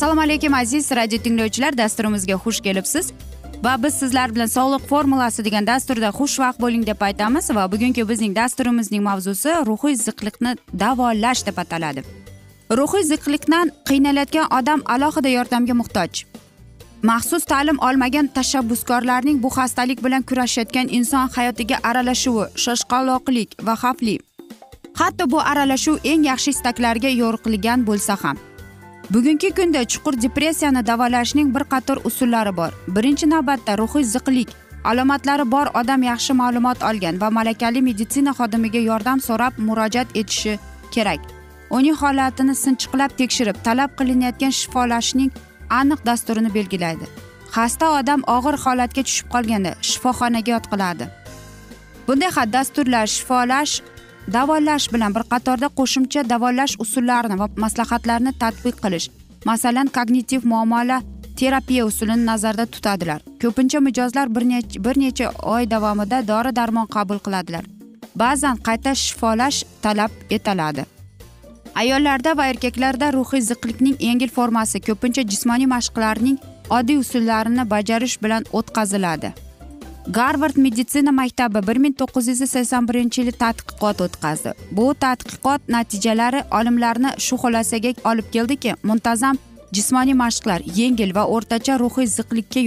assalomu alaykum aziz radio tinglovchilar. Dasturimizga xush kelibsiz. Va biz sizlar bilan sog'liq formulasi degan dasturda xushvaqt bo'ling deb aytamiz. Va bugungi bizning dasturimizning mavzusi ruhiy ziqliqni davolash deb ataladi. Ruhiy ziqliqdan qiynalayotgan odam alohida yordamga muhtoj. Maxsus ta'lim olmagan tashabbuskorlarning bu xastalik bilan kurashayotgan inson hayotiga aralashuvi shoshqaloqlik va xavfli. Hatto bu aralashuv eng yaxshi istaklarga yo'riqilgan bo'lsa ham. Bugungi kunda chuqur depressiyani davolashning bir qator usullari bor. Birinchi navbatda ruhiy ziqlik. Alomatlari bor odam yaxshi ma'lumot olgan va malakali meditsina xodimiga yordam so'rab murojaat etishi kerak. Uning holatini sinchiqlab tekshirib talab qilinayotgan shifolashning aniq dasturini belgilaydi. Xasta odam og'ir holatga tushib qolganda shifoxonaga yotqiladi. Bunday dasturlar shifolash davolash bilan bir qatorda qo'shimcha davolash usullarini va maslahatlarini tadbiq qilish masalan kognitiv muomala terapiya usulini nazarda tutadilar. Ko'pincha mijozlar bir necha bir necha oy davomida dori darmon qabul qiladilar. Ba'zan qayta shifolash talab etiladi. Ayollarda va erkaklarda ruhiy ziqlikning yengil formasi ko'pincha jismoniy mashqlarning oddiy usullarini bajarish bilan o'tkaziladi. Garvard meditsina maktabi bir ming to'qqiz yuz sakson birinchi yili tadqiqot o'tkazdi bu tadqiqot natijalari olimlarni shu xulosaga olib keldiki muntazam jismoniy mashqlar yengil va o'rtacha ruhiy ziqlikka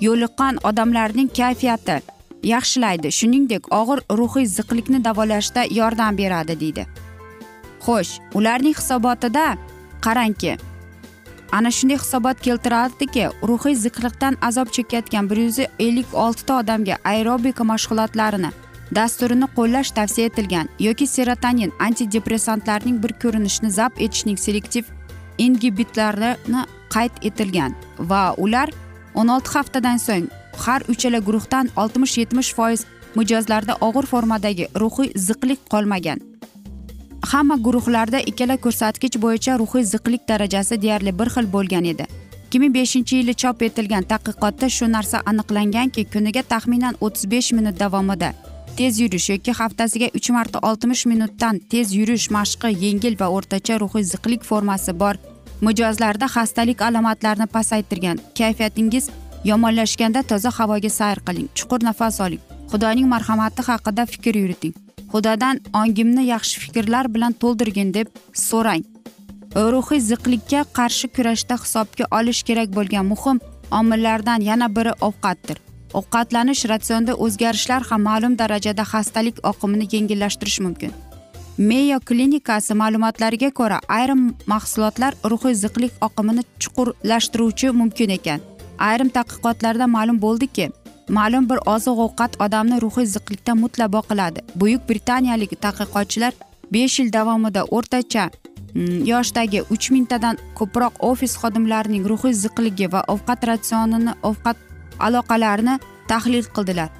yo'liqqan odamlarning kayfiyati yaxshilaydi. Shuningdek og'ir ruhiy ziqlikni davolashda yordam beradi deydi. Xo'sh ularning hisobotida qarangki ana shunday hisobot keltirardiki ruhiy ziqliqdan azob chekayotgan bir yuz ellik oltita odamga aerobika mashg'ulotlarini dasturini qo'llash tavsiya etilgan yoki serotonin antidepressantlarning bir ko'rinishini zabt etishning selektiv ingibitlarini qayd etilgan va ular o'n olti haftadan so'ng har uchala guruhdan oltmish yetmish foiz mijozlarda og'ir formadagi ruhiy ziqlik qolmagan. Hamma guruhlarda ikkala ko'rsatkich bo'yicha ruhiy ziqlik darajasi deyarli bir xil bo'lgan edi. Ikki ming beshinchi yili chop etilgan tadqiqotda shu narsa aniqlanganki kuniga taxminan o'ttiz besh minut davomida tez yurish yoki haftasiga uch marta oltmish minutdan tez yurish mashqi yengil va o'rtacha ruhiy ziqlik formasi bor mijozlarda xastalik alomatlarini pasaytirgan. Kayfiyatingiz yomonlashganda toza havoga sayr qiling. Chuqur nafas oling. Xudoning marhamati haqida fikr yuriting. Xudodan ongimni yaxshi fikrlar bilan to'ldirgin deb so'rang. Ruhiy ziqlikka qarshi kurashda hisobga olish kerak bo'lgan muhim omillardan yana biri ovqatdir. Ovqatlanish ratsionda o'zgarishlar ham ma'lum darajada xastalik oqimini yengillashtirishi mumkin. Meyo klinikasi ma'lumotlariga ko'ra ayrim mahsulotlar ruhiy ziqlik oqimini chuqurlashtiruvchi mumkin ekan. Ayrim tadqiqotlarda ma'lum bo'ldiki ma'lum bir oziq ovqat odamni ruhiy ziqlikdan mutlaqo qiladi buyuk britaniyalik tadqiqotchilar besh yil davomida o'rtacha mm, yoshdagi uch mingtadan ko'proq ofis xodimlarining ruhiy ziqligi va ovqat ratsionini ovqat aloqalarini tahlil qildilar.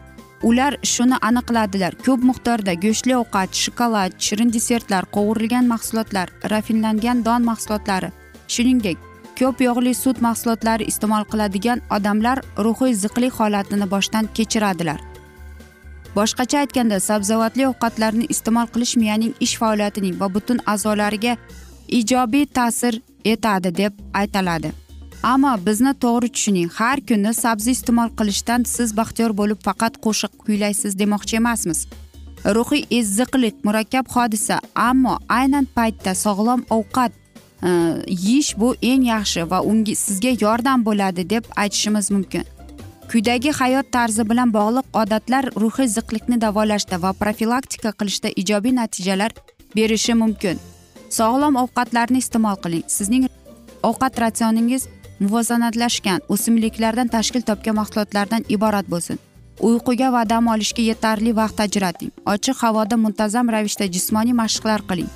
Ular shuni aniqladilar. Ko'p miqdorda go'shtli ovqat shokolad shirin desertlar qovurilgan mahsulotlar rafinlangan don mahsulotlari shuningdek ko'p yog'li sut mahsulotlari iste'mol qiladigan odamlar ruhiy ziqlik holatini boshdan kechiradilar. Boshqacha aytganda sabzavotli ovqatlarni iste'mol qilish miyaning ish faoliyatining va butun a'zolariga ijobiy ta'sir etadi deb aytiladi. Ammo bizni to'g'ri tushuning har kuni sabzi iste'mol qilishdan siz baxtiyor bo'lib faqat qo'shiq kuylaysiz demoqchi emasmiz. Ruhiy iziqlik murakkab hodisa ammo aynan paytda sog'lom ovqat Э, yeyish bu eng yaxshi va unga sizga yordam bo'ladi deb aytishimiz mumkin. Kuydagi hayot tarzi bilan bog'liq odatlar ruhiy ziqlikni davolashda va profilaktika qilishda ijobiy natijalar berishi mumkin. Sog'lom ovqatlarni iste'mol qiling. Sizning ovqat ratsioningiz muvozanatlashgan o'simliklardan tashkil topgan mahsulotlardan iborat bo'lsin. Uyquga va dam olishga yetarli vaqt ajrating. Ochiq havoda muntazam ravishda jismoniy mashqlar qiling.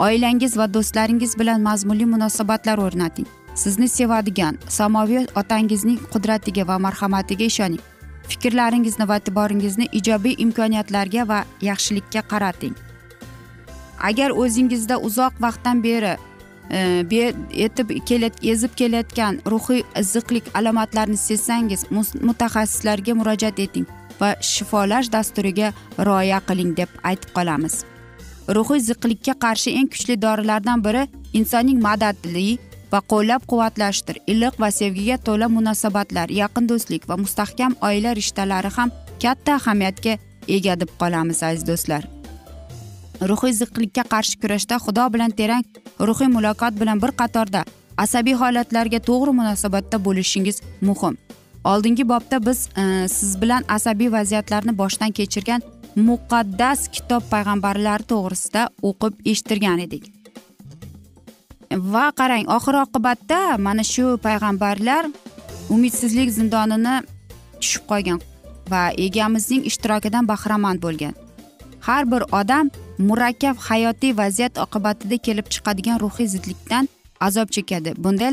Oilangiz va do'stlaringiz bilan mazmunli munosabatlar o'rnating. Sizni sevadigan samoviy otangizning qudratiga va marhamatiga ishoning. Fikrlaringizni va e'tiboringizni ijobiy imkoniyatlarga va yaxshilikka qarating. Agar o'zingizda uzoq vaqtdan beri e, etib ezib kelayotgan ruhiy iziqlik alomatlarini sezsangiz mutaxassislarga murojaat eting va shifolash dasturiga rioya qiling deb aytib qolamiz. Ruhiy ziqlikka qarshi eng kuchli dorilardan biri insonning madadli va qo'llab quvvatlashdir iliq va sevgiga to'la munosabatlar yaqin do'stlik va mustahkam oila rishtalari ham katta ahamiyatga ega deb qolamiz aziz do'stlar. Ruhiy ziqlikka qarshi kurashda xudo bilan terang ruhiy muloqot bilan bir qatorda asabiy holatlarga to'g'ri munosabatda bo'lishingiz muhim. Oldingi bobda biz e, siz bilan asabiy vaziyatlarni boshdan kechirgan muqaddas kitob payg'ambarlari to'g'risida o'qib eshittirgan edik. Va qarang oxir oqibatda mana shu payg'ambarlar umidsizlik zindonini tushib qolgan va egamizning ishtirokidan bahramand bo'lgan. Har bir odam murakkab hayotiy vaziyat oqibatida kelib chiqadigan ruhiy zidlikdan azob chekadi bunday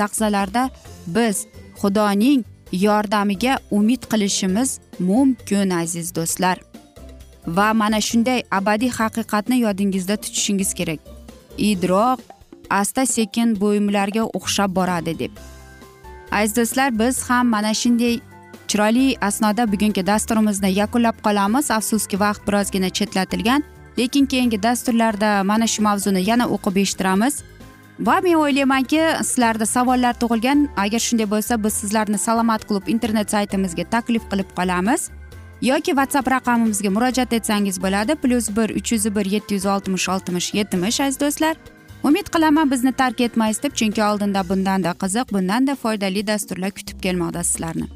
lahzalarda biz xudoning yordamiga umid qilishimiz mumkin aziz do'stlar. Va mana shunday abadiy haqiqatni yodingizda tutishingiz kerak. Idroq asta sekin buyumlarga o'xshab boradi deb. Aziz do'stlar biz ham mana shunday chiroyli asnoda bugungi dasturimizni yakunlab qolamiz. Afsuski vaqt birozgina chetlatilgan lekin keyingi dasturlarda mana shu mavzuni yana o'qib eshittiramiz. Va men o'ylaymanki sizlarda savollar tug'ilgan. Agar shunday bo'lsa biz sizlarni salomat klub internet saytimizga taklif qilib qolamiz. Yoki whatsapp raqamimizga murojaat etsangiz bo'ladi. Plyus bir uch yuz bir yetti yuz oltmish oltmish yetmish aziz do'stlar. Umid qilaman bizni tark etmaysiz deb chunki oldinda bundanda qiziq bundanda foydali dasturlar kutib kelmoqda sizlarni.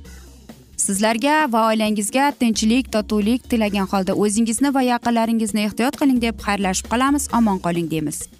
Sizlarga va oilangizga tinchlik totuvlik tilagan holda o'zingizni va yaqinlaringizni ehtiyot qiling deb xayrlashib qolamiz. Omon qoling deymiz.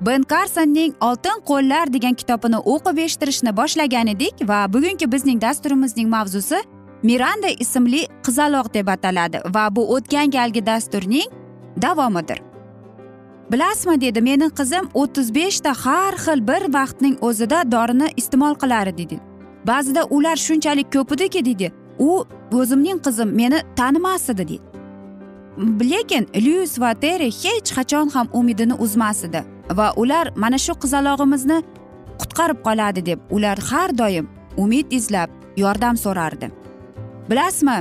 ben karsonning oltin qo'llar degan kitobini o'qib eshittirishni boshlagan edik va bugungi bizning dasturimizning mavzusi miranda ismli qizaloq deb ataladi va bu o'tgan galgi dasturning davomidir. Bilasizmi dedi meni qizim o'ttiz beshta har xil bir vaqtning o'zida dorini iste'mol qilar dedi. Ba'zida ular shunchalik ko'p ediki deydi u o'zimning qizim meni tanimas edi deydi lekin lyuis va terri hech qachon ham umidini uzmas edi va ular mana shu qizalog'imizni qutqarib qoladi deb ular har doim umid izlab yordam so'rardi. Bilasizmi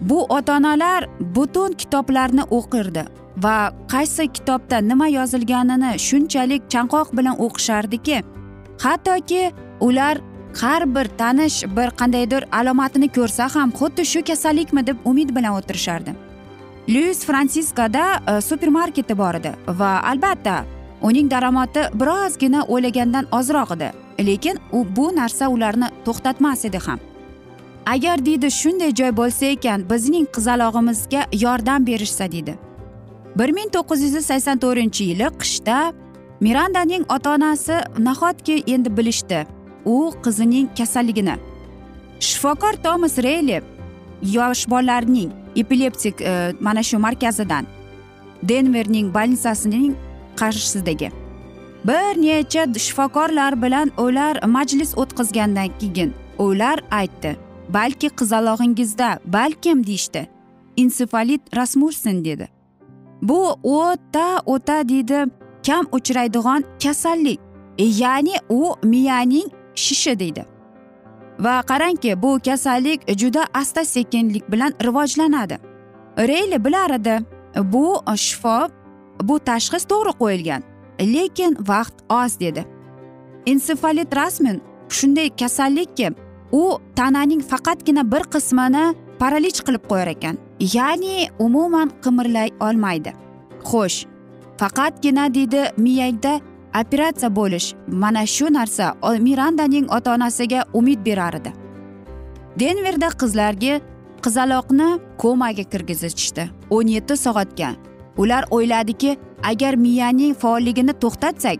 bu ota onalar butun kitoblarni o'qirdi va qaysi kitobda nima yozilganini shunchalik chanqoq bilan o'qishardiki hattoki ular har bir tanish bir qandaydir alomatini ko'rsa ham xuddi shu kasallikmi deb umid bilan o'tirishardi. Lyuis fransiskoda e, supermarketi bor edi va albatta uning daromadi birozgina o'ylagandan ozroq edi lekin u bu narsa ularni to'xtatmas edi ham. Agar deydi shunday joy bo'lsa ekan bizning qizalog'imizga yordam berishsa deydi bir ming to'qqiz yuz sakson to'rtinchi yili qishda mirandaning ota onasi nahotki endi bilishdi u qizining kasalligini. Shifokor tomas reyli yosh bolalarning epileptik e, mana shu markazidan denverning bolnitsasining qarshisidagi bir necha shifokorlar bilan ular majlis o'tkazgandan keyin ular aytdi balki qizalog'ingizda balkim deyishdi. Ensefalit rasmussen dedi. Bu o'ta o'ta deydi kam uchraydigan kasallik e, ya'ni u miyaning shishi deydi. Va qarangki bu kasallik juda asta sekinlik bilan rivojlanadi. Reyli bilar edi bu shifo bu tashxis to'g'ri qo'yilgan. Lekin vaqt oz dedi. Ensefalit rasmin shunday kasallikki u tananing faqatgina bir qismini paralich qilib qo'yar ekan. Ya'ni umuman qimirlay olmaydi. Xo'sh faqatgina deydi miyada operatsiya bo'lish. Mana shu narsa mirandaning ota onasiga umid berar edi. Denverda qizlarga qizaloqni komaga kirgizishdi. o'n yetti soatga ular o'yladiki agar miyaning faolligini to'xtatsak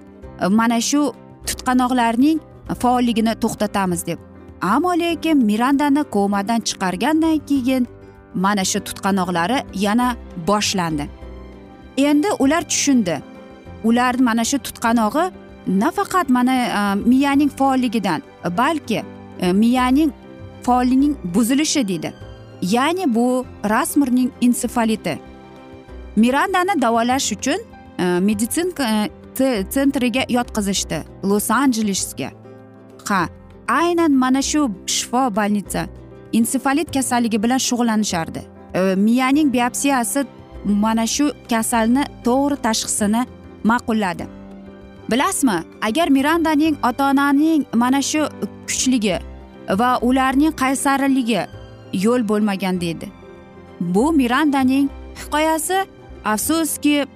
mana shu tutqanoqlarning faolligini to'xtatamiz deb. Ammo lekin mirandani komadan chiqargandan keyin mana shu tutqanoqlari yana boshlandi. Endi ular tushundi. Ular mana shu tutqanog'i nafaqat mana e, miyaning faolligidan balki e, miyaning faolligining buzilishi deydi. Ya'ni bu rasmurning ensefaliti mirandani davolash uchun e, meditsin e, sentriga yotqizishdi los anjelesga ha aynan mana shu shifo больница ensefalit kasalligi bilan shug'ullanishardi. E, miyaning biopsiyasi mana shu kasalni to'g'ri tashxisini ma'qulladi. Bilasizmi agar mirandaning ota onaning mana shu kuchligi va ularning qaysarligi yo'l bo'lmagan deydi. Bu mirandaning hikoyasi afsuski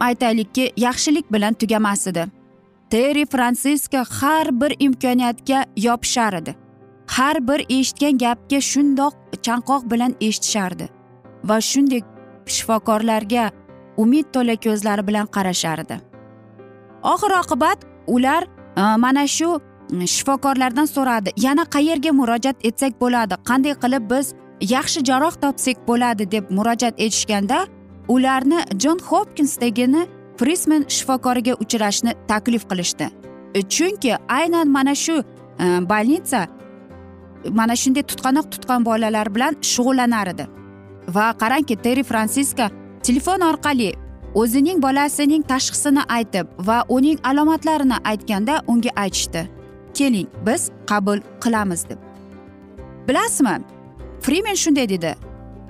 aytaylikki yaxshilik bilan tugamas edi. Terri fransiska har bir imkoniyatga yopishar edi. Har bir eshitgan gapga shundoq chanqoq bilan eshitishardi va shunday shifokorlarga umid to'la ko'zlari bilan qarashardi oxir oqibat ular e, mana shu e, shifokorlardan so'radi yana qayerga murojaat etsak bo'ladi qanday qilib biz yaxshi jarroh topsak bo'ladi deb murojaat etishganda ularni jon hopkinsdagini frismen shifokoriga uchrashni taklif qilishdi. E, chunki aynan mana shu e, больница mana shunday tutqanoq tutgan bolalar bilan shug'ullanar edi. Va qarangki terri fransiska telefon orqali o'zining bolasining tashxisini aytib va uning alomatlarini aytganda unga aytishdi. Keling biz qabul qilamiz deb. Bilasizmi? Frimen shunday dedi.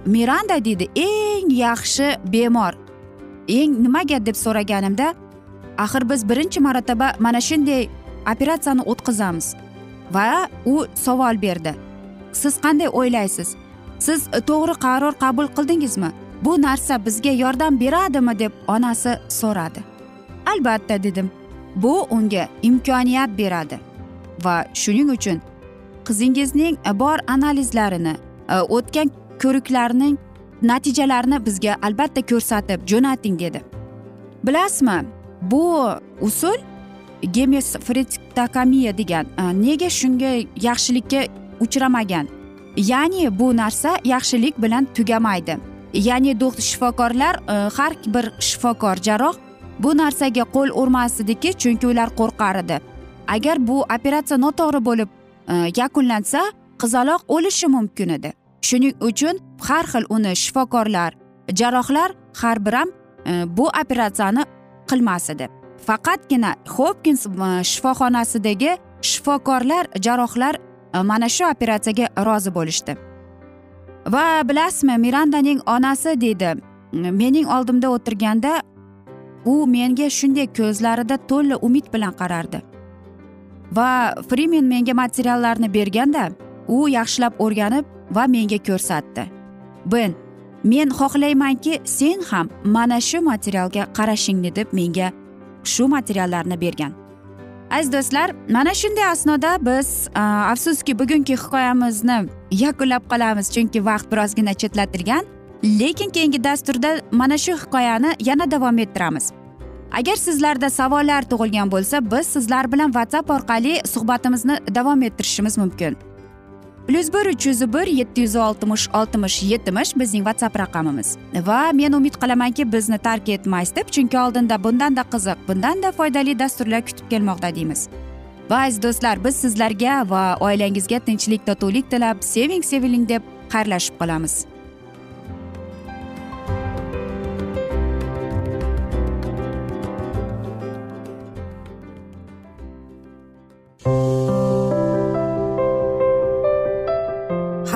Miranda deydi eng yaxshi bemor. Eng nimaga deb so'raganimda axir biz birinchi marotaba mana shunday operatsiyani o'tkazamiz. Va u savol berdi. Siz qanday o'ylaysiz? Siz to'g'ri qaror qabul qildingizmi? Bu narsa bizga yordam beradimi? deb onasi so'radi. Albatta dedim. Bu unga imkoniyat beradi. Va shuning uchun qizingizning bor analizlarini e, o'tgan ko'riklarning natijalarini bizga albatta ko'rsatib jo'nating dedi. Bilasizmi bu usul gemesfriktokamiya degan e, nega shunga yaxshilikka uchramagan? Ya'ni bu narsa yaxshilik bilan tugamaydi. Ya'ni shifokorlar e, har bir shifokor jarroh bu narsaga qo'l urmasdiki chunki ular qo'rqar edi. Agar bu operatsiya noto'g'ri bo'lib e, yakunlansa qizaloq o'lishi mumkin edi. Shuning uchun har xil uni shifokorlar jarrohlar har bir ham e, bu operatsiyani qilmas edi faqatgina hopkins e, shifoxonasidagi shifokorlar jarrohlar e, mana shu operatsiyaga rozi bo'lishdi. Va bilasizmi mirandaning onasi deydi mening oldimda o'tirganda u menga shunday ko'zlarida to'la umid bilan qarardi. Va frimen menga materiallarni berganda u yaxshilab o'rganib va menga ko'rsatdi. Ben men xohlaymanki sen ham mana shu materialga qarashingni deb menga shu materiallarni bergan. Aziz do'stlar mana shunday asnoda biz afsuski bugungi hikoyamizni yakunlab qolamiz chunki vaqt birozgina chetlatilgan. Lekin keyingi dasturda mana shu hikoyani yana davom ettiramiz. Agar sizlarda savollar tug'ilgan bo'lsa biz sizlar bilan whatsapp orqali suhbatimizni davom ettirishimiz mumkin. Plyus bir uch yuz bir yetti yuz oltmish oltmish yetmish bizning whatsapp raqamimiz va men umid qilamanki bizni tark etmaysiz deb chunki oldinda bundanda qiziq bundanda foydali dasturlar kutib kelmoqda deymiz va aziz do'stlar biz sizlarga va oilangizga tinchlik totuvlik tilab seving seviling deb xayrlashib qolamiz.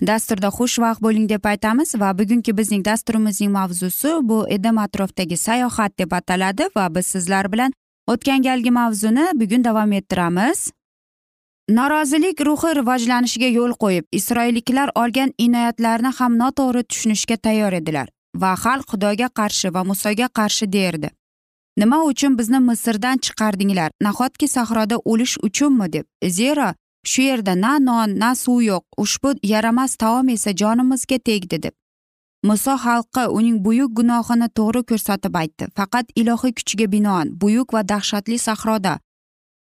dasturda xushvaqt bo'ling deb aytamiz va bugungi bizning dasturimizning mavzusi bu edam atrofdagi sayohat deb ataladi va biz sizlar bilan o'tgan galgi mavzuni bugun davom ettiramiz. Norozilik ruhi rivojlanishiga yo'l qo'yib isroilliklar olgan inoyatlarni ham noto'g'ri tushunishga tayyor edilar va xalq xudoga qarshi va musoga qarshi derdi nima uchun bizni misrdan chiqardinglar? Nahotki sahroda o'lish uchunmi deb? Zero shu yerda na non na suv yo'q ushbu yaramas taom esa jonimizga tegdi deb. Muso xalqqa uning buyuk gunohini to'g'ri ko'rsatib aytdi. Faqat ilohiy kuchiga binoan buyuk va dahshatli sahroda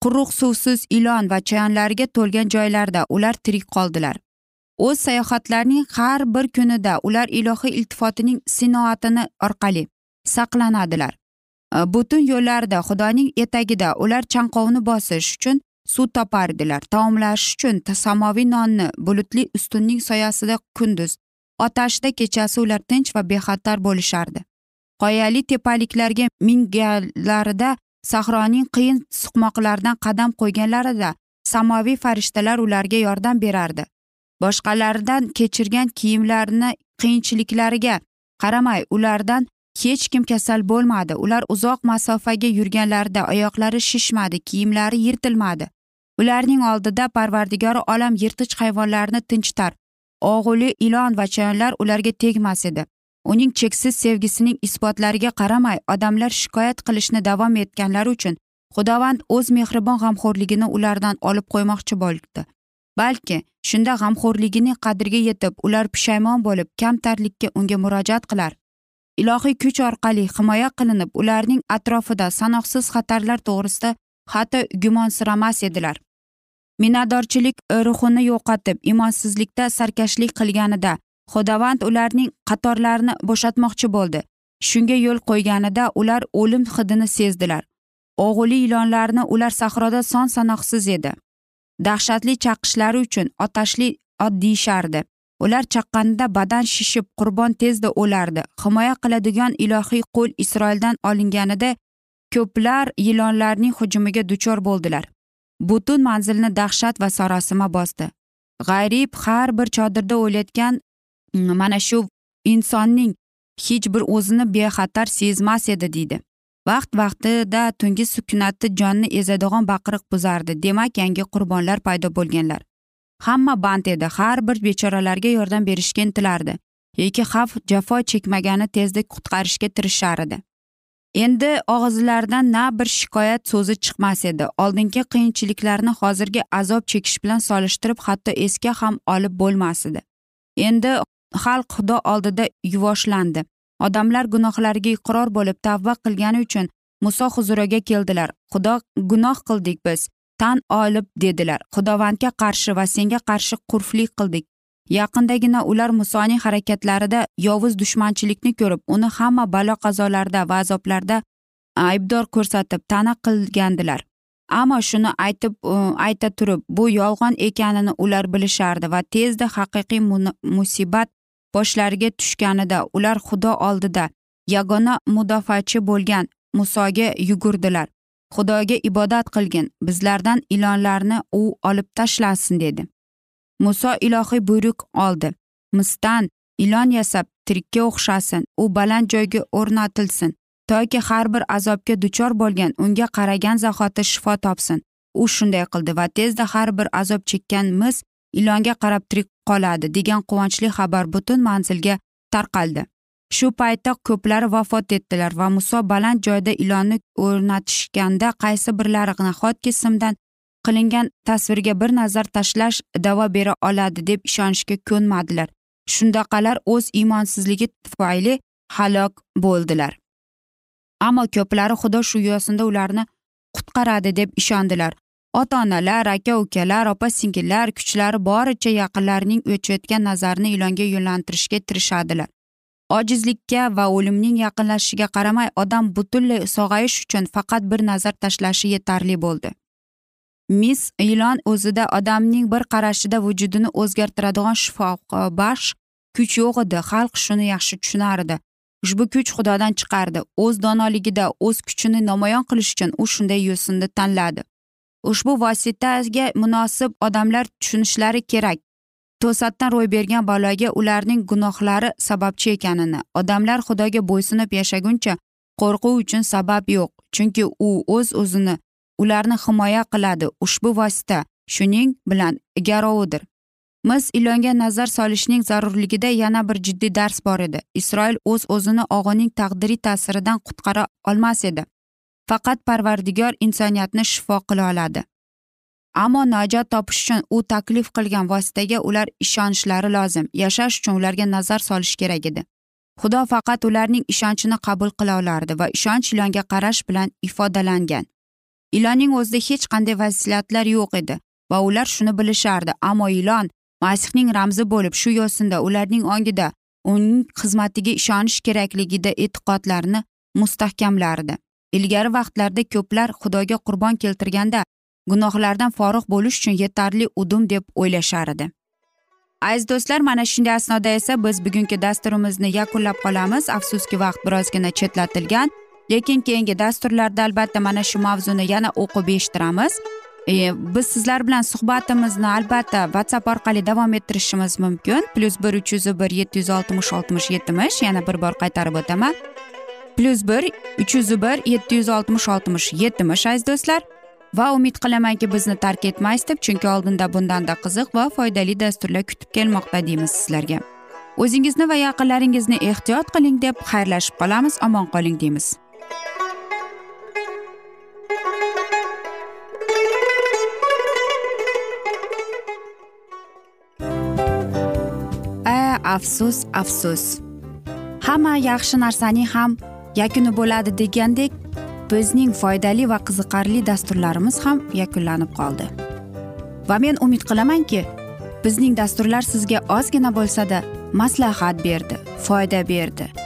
quruq suvsiz ilon va chayonlarga to'lgan joylarda ular tirik qoldilar. O'z sayohatlarining har bir kunida ular ilohiy iltifotining sinoatini orqali saqlanadilar. Butun yo'llarida xudoning etagida ular chanqovni bosish uchun suv topardilar. Taomlash uchun samoviy nonni bulutli ustunning soyasida kunduz otashda kechasi ular tinch va bexatar bo'lishardi. Qoyali tepaliklarga minganlarida sahroning qiyin suqmoqlaridan qadam qo'yganlarida samoviy farishtalar ularga yordam berardi. Boshqalardan kechirgan kiyimlarini qiyinchiliklariga qaramay ulardan hech kim kasal bo'lmadi. Ular uzoq masofaga yurganlarida oyoqlari shishmadi kiyimlari yirtilmadi. Ularning oldida parvardigori olam yirtqich hayvonlarni tinchitar. Og'uli ilon va chayonlar ularga tegmas edi. Uning cheksiz sevgisining isbotlariga qaramay odamlar shikoyat qilishni davom etganlari uchun xudovand o'z mehribon g'amxo'rligini ulardan olib qo'ymoqchi bo'ldi. Balki shunda g'amxo'rligining qadriga yetib ular pushaymon bo'lib kamtarlikka unga murojaat qilar. Ilohiy kuch orqali himoya qilinib ularning atrofida sanoqsiz xatarlar to'g'risida hatto gumonsiramas edilar. Minnatdorchilik e, ruhini yo'qotib imonsizlikda sarkashlik qilganida xudovand ularning qatorlarini bo'shatmoqchi bo'ldi. Shunga yo'l qo'yganida ular o'lim hidini sezdilar. O'g'uli ilonlarni ular sahroda son sanoqsiz edi. Dahshatli chaqishlari uchun otashli ot deyishardi. Ular chaqqanida badan shishib qurbon tezda o'lardi. Himoya qiladigan ilohiy qo'l isroildan olinganida ko'plar ilonlarning hujumiga duchor bo'ldilar. Butun manzilni dahshat va sarosima bosdi. G'ayrib har bir chodirda o'layotgan mm, mana shu insonning hech bir o'zini bexatar sezmas edi deydi. Vaqt vaqtida tungi sukunatni jonni ezadigan baqiriq buzardi. Demak yangi qurbonlar paydo bo'lganlar. Hamma band edi. Har bir bechoralarga yordam berishga intilardi. Yoki xavf jafo chekmagani tezda qutqarishga tirishar edi endi og'izlaridan na bir shikoyat so'zi chiqmas edi. Oldingi qiyinchiliklarni hozirgi azob chekish bilan solishtirib hatto esga ham olib bo'lmas edi. Endi xalq xudo oldida yuvoshlandi odamlar gunohlariga iqror bo'lib tavba qilgani uchun muso huzuriga keldilar. Xudo gunoh qildik biz tan olib dedilar. Xudovandga qarshi va senga qarshi qurflik qildik. Yaqindagina ular musoning harakatlarida yovuz dushmanchilikni ko'rib uni hamma balo qazolarda va azoblarda e, aybdor ko'rsatib ta'na qilgandilar. Ammo shuni aytib ayta turib bu yolg'on ekanini ular bilishardi va tezda haqiqiy musibat boshlariga tushganida ular xudo oldida yagona mudofaachi bo'lgan musoga yugurdilar. Xudoga ibodat qilgin bizlardan ilonlarni u olib tashlasin dedi. Muso ilohiy buyruq oldi. Misdan ilon yasab tirikka o'xshasin u baland joyga o'rnatilsin. Toki har bir azobga duchor bo'lgan unga qaragan zahoti shifo topsin. U shunday qildi va tezda har bir azob chekkan mis ilonga qarab tirik qoladi degan quvonchli xabar butun manzilga tarqaldi. Shu paytda ko'plari vafot etdilar va muso baland joyda ilonni o'rnatishganda qaysi birlari nahotki simdan qilingan tasvirga bir nazar tashlash davo bera oladi deb ishonishga ko'nmadilar. Shundaqalar o'z iymonsizligi tufayli halok bo'ldilar. Ammo ko'plari xudo shu yo'sinda ularni qutqaradi deb ishondilar. Ota onalar aka ukalar opa singillar kuchlari boricha yaqinlarining o'chayotgan nazarini ilonga yo'naltirishga tirishadilar. Ojizlikka va o'limning yaqinlashishiga qaramay odam butunlay sog'ayish uchun faqat bir nazar tashlashi yetarli bo'ldi. Mis ilon o'zida odamning bir qarashida vujudini o'zgartiradigan shifobaxsh e, kuch yo'q edi. Xalq shuni yaxshi tushunardi. Ushbu kuch xudodan chiqardi. O'z donoligida o'z kuchini namoyon qilish uchun u shunday yo'sinni tanladi. Ushbu vositaga munosib odamlar tushunishlari kerak. To'satdan ro'y bergan baloga ularning gunohlari sababchi ekanini. Odamlar xudoga bo'ysunib yashaguncha qo'rquv uchun sabab yo'q. Chunki u o'z o'zini ularni himoya qiladi ushbu vosita shuning bilan garovidir mis ilonga nazar solishning zarurligida yana bir jiddiy dars bor edi. Isroil o'z o'zini og'uning taqdiriy ta'siridan qutqara olmas edi. Faqat parvardigor insoniyatni shifo qila oladi. Ammo najot topish uchun u taklif qilgan vositaga ular ishonishlari lozim yashash uchun ularga nazar solish kerak edi. Xudo faqat ularning ishonchini qabul qila olardi va ishonch ilonga qarash bilan ifodalangan. Ilonning o'zida hech qanday vasiyatlar yo'q edi va ular shuni bilishardi. Ammo ilon masihning ramzi bo'lib shu yo'sinda ularning ongida uning xizmatiga ishonish kerakligida e'tiqodlarini mustahkamlardi. Ilgari vaqtlarda ko'plar xudoga qurbon keltirganda gunohlardan forig' bo'lish uchun yetarli udum deb o'ylashar edi aziz do'stlar mana shunday asnoda esa biz bugungi dasturimizni yakunlab qolamiz. Afsuski vaqt birozgina chetlatilgan. Lekin keyingi dasturlarda albatta mana shu mavzuni yana o'qib eshittiramiz. E, biz sizlar bilan suhbatimizni albatta whatsapp orqali davom ettirishimiz mumkin. Plyus bir uch yuz bir yetti yuz oltmish oltmish yetmish yana bir bor qaytarib o'taman. Plyus bir uch yuz bir yetti yuz oltmish oltmish yetmish aziz do'stlar. Va umid qilamanki bizni tark etmaysiz deb chunki oldinda bundanda qiziq va foydali dasturlar kutib kelmoqda deymiz sizlarga. O'zingizni va yaqinlaringizni ehtiyot qiling deb xayrlashib qolamiz omon qoling deymiz. Afsus afsus hamma yaxshi narsaning ham yakuni bo'ladi degandek bizning foydali va qiziqarli dasturlarimiz ham yakunlanib qoldi va men umid qilamanki bizning dasturlar sizga ozgina bo'lsada maslahat berdi foyda berdi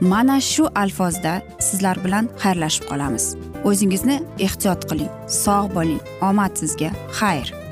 mana shu alfozda sizlar bilan xayrlashib qolamiz. O'zingizni ehtiyot qiling sog' bo'ling omad sizga xayr.